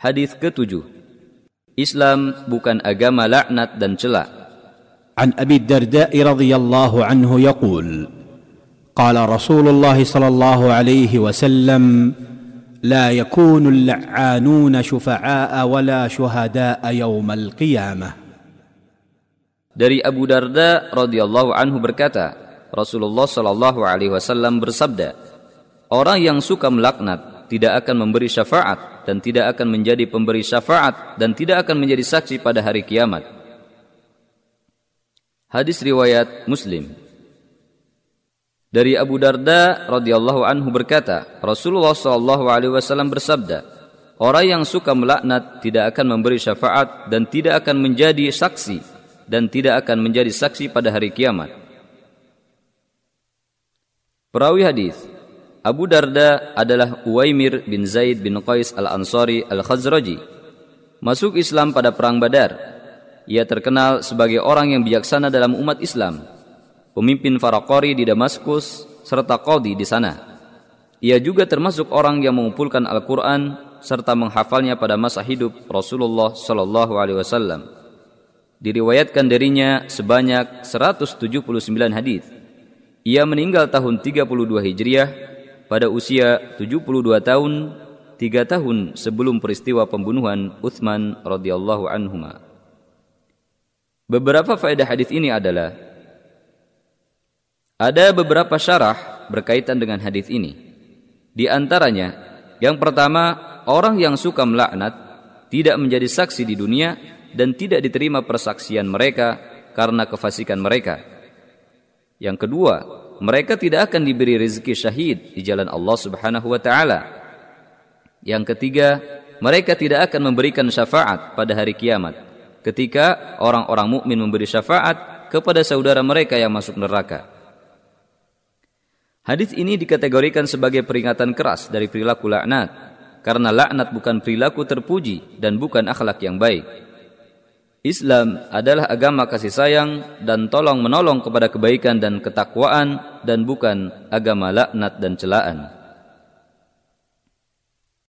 Hadis ketujuh. Islam bukan agama laknat dan celak. عن ابي الدرداء رضي الله عنه يقول قال رسول الله صلى الله عليه وسلم لا يكون اللعانون شفعاء ولا شهداء يوم القيامه Dari Abu Darda radhiyallahu anhu berkata, Rasulullah shallallahu alaihi wasallam bersabda, orang yang suka melaknat tidak akan memberi syafaat dan tidak akan menjadi pemberi syafaat dan tidak akan menjadi saksi pada hari kiamat. Hadis riwayat Muslim. Dari Abu Darda radhiyallahu anhu berkata, Rasulullah shallallahu alaihi wasallam bersabda, orang yang suka melaknat tidak akan memberi syafaat dan tidak akan menjadi saksi dan tidak akan menjadi saksi pada hari kiamat. Perawi hadis Abu Darda adalah Uwaimir bin Zaid bin Qais al-Ansari al-Khazraji. Masuk Islam pada perang Badar. Ia terkenal sebagai orang yang bijaksana dalam umat Islam. Pemimpin Farakori di Damaskus serta qadi di sana. Ia juga termasuk orang yang mengumpulkan Al-Quran serta menghafalnya pada masa hidup Rasulullah Sallallahu Alaihi Wasallam diriwayatkan darinya sebanyak 179 hadis. Ia meninggal tahun 32 Hijriah pada usia 72 tahun, 3 tahun sebelum peristiwa pembunuhan Uthman radhiyallahu anhu. Beberapa faedah hadis ini adalah ada beberapa syarah berkaitan dengan hadis ini. Di antaranya, yang pertama, orang yang suka melaknat tidak menjadi saksi di dunia dan tidak diterima persaksian mereka karena kefasikan mereka. Yang kedua, mereka tidak akan diberi rezeki syahid di jalan Allah Subhanahu wa taala. Yang ketiga, mereka tidak akan memberikan syafaat pada hari kiamat ketika orang-orang mukmin memberi syafaat kepada saudara mereka yang masuk neraka. Hadis ini dikategorikan sebagai peringatan keras dari perilaku laknat karena laknat bukan perilaku terpuji dan bukan akhlak yang baik. Islam adalah agama kasih sayang dan tolong menolong kepada kebaikan dan ketakwaan dan bukan agama laknat dan celaan.